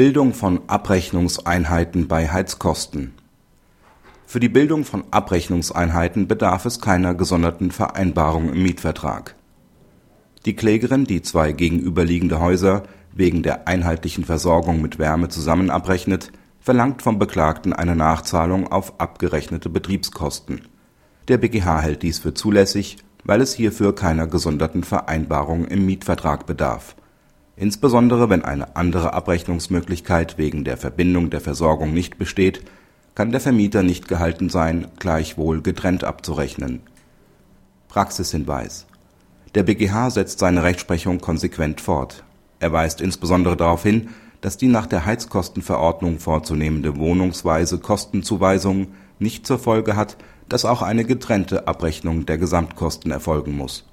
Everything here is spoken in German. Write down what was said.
Bildung von Abrechnungseinheiten bei Heizkosten Für die Bildung von Abrechnungseinheiten bedarf es keiner gesonderten Vereinbarung im Mietvertrag. Die Klägerin, die zwei gegenüberliegende Häuser wegen der einheitlichen Versorgung mit Wärme zusammen abrechnet, verlangt vom Beklagten eine Nachzahlung auf abgerechnete Betriebskosten. Der BgH hält dies für zulässig, weil es hierfür keiner gesonderten Vereinbarung im Mietvertrag bedarf Insbesondere wenn eine andere Abrechnungsmöglichkeit wegen der Verbindung der Versorgung nicht besteht, kann der Vermieter nicht gehalten sein, gleichwohl getrennt abzurechnen. Praxishinweis Der BgH setzt seine Rechtsprechung konsequent fort. Er weist insbesondere darauf hin, dass die nach der Heizkostenverordnung vorzunehmende wohnungsweise Kostenzuweisung nicht zur Folge hat, dass auch eine getrennte Abrechnung der Gesamtkosten erfolgen muss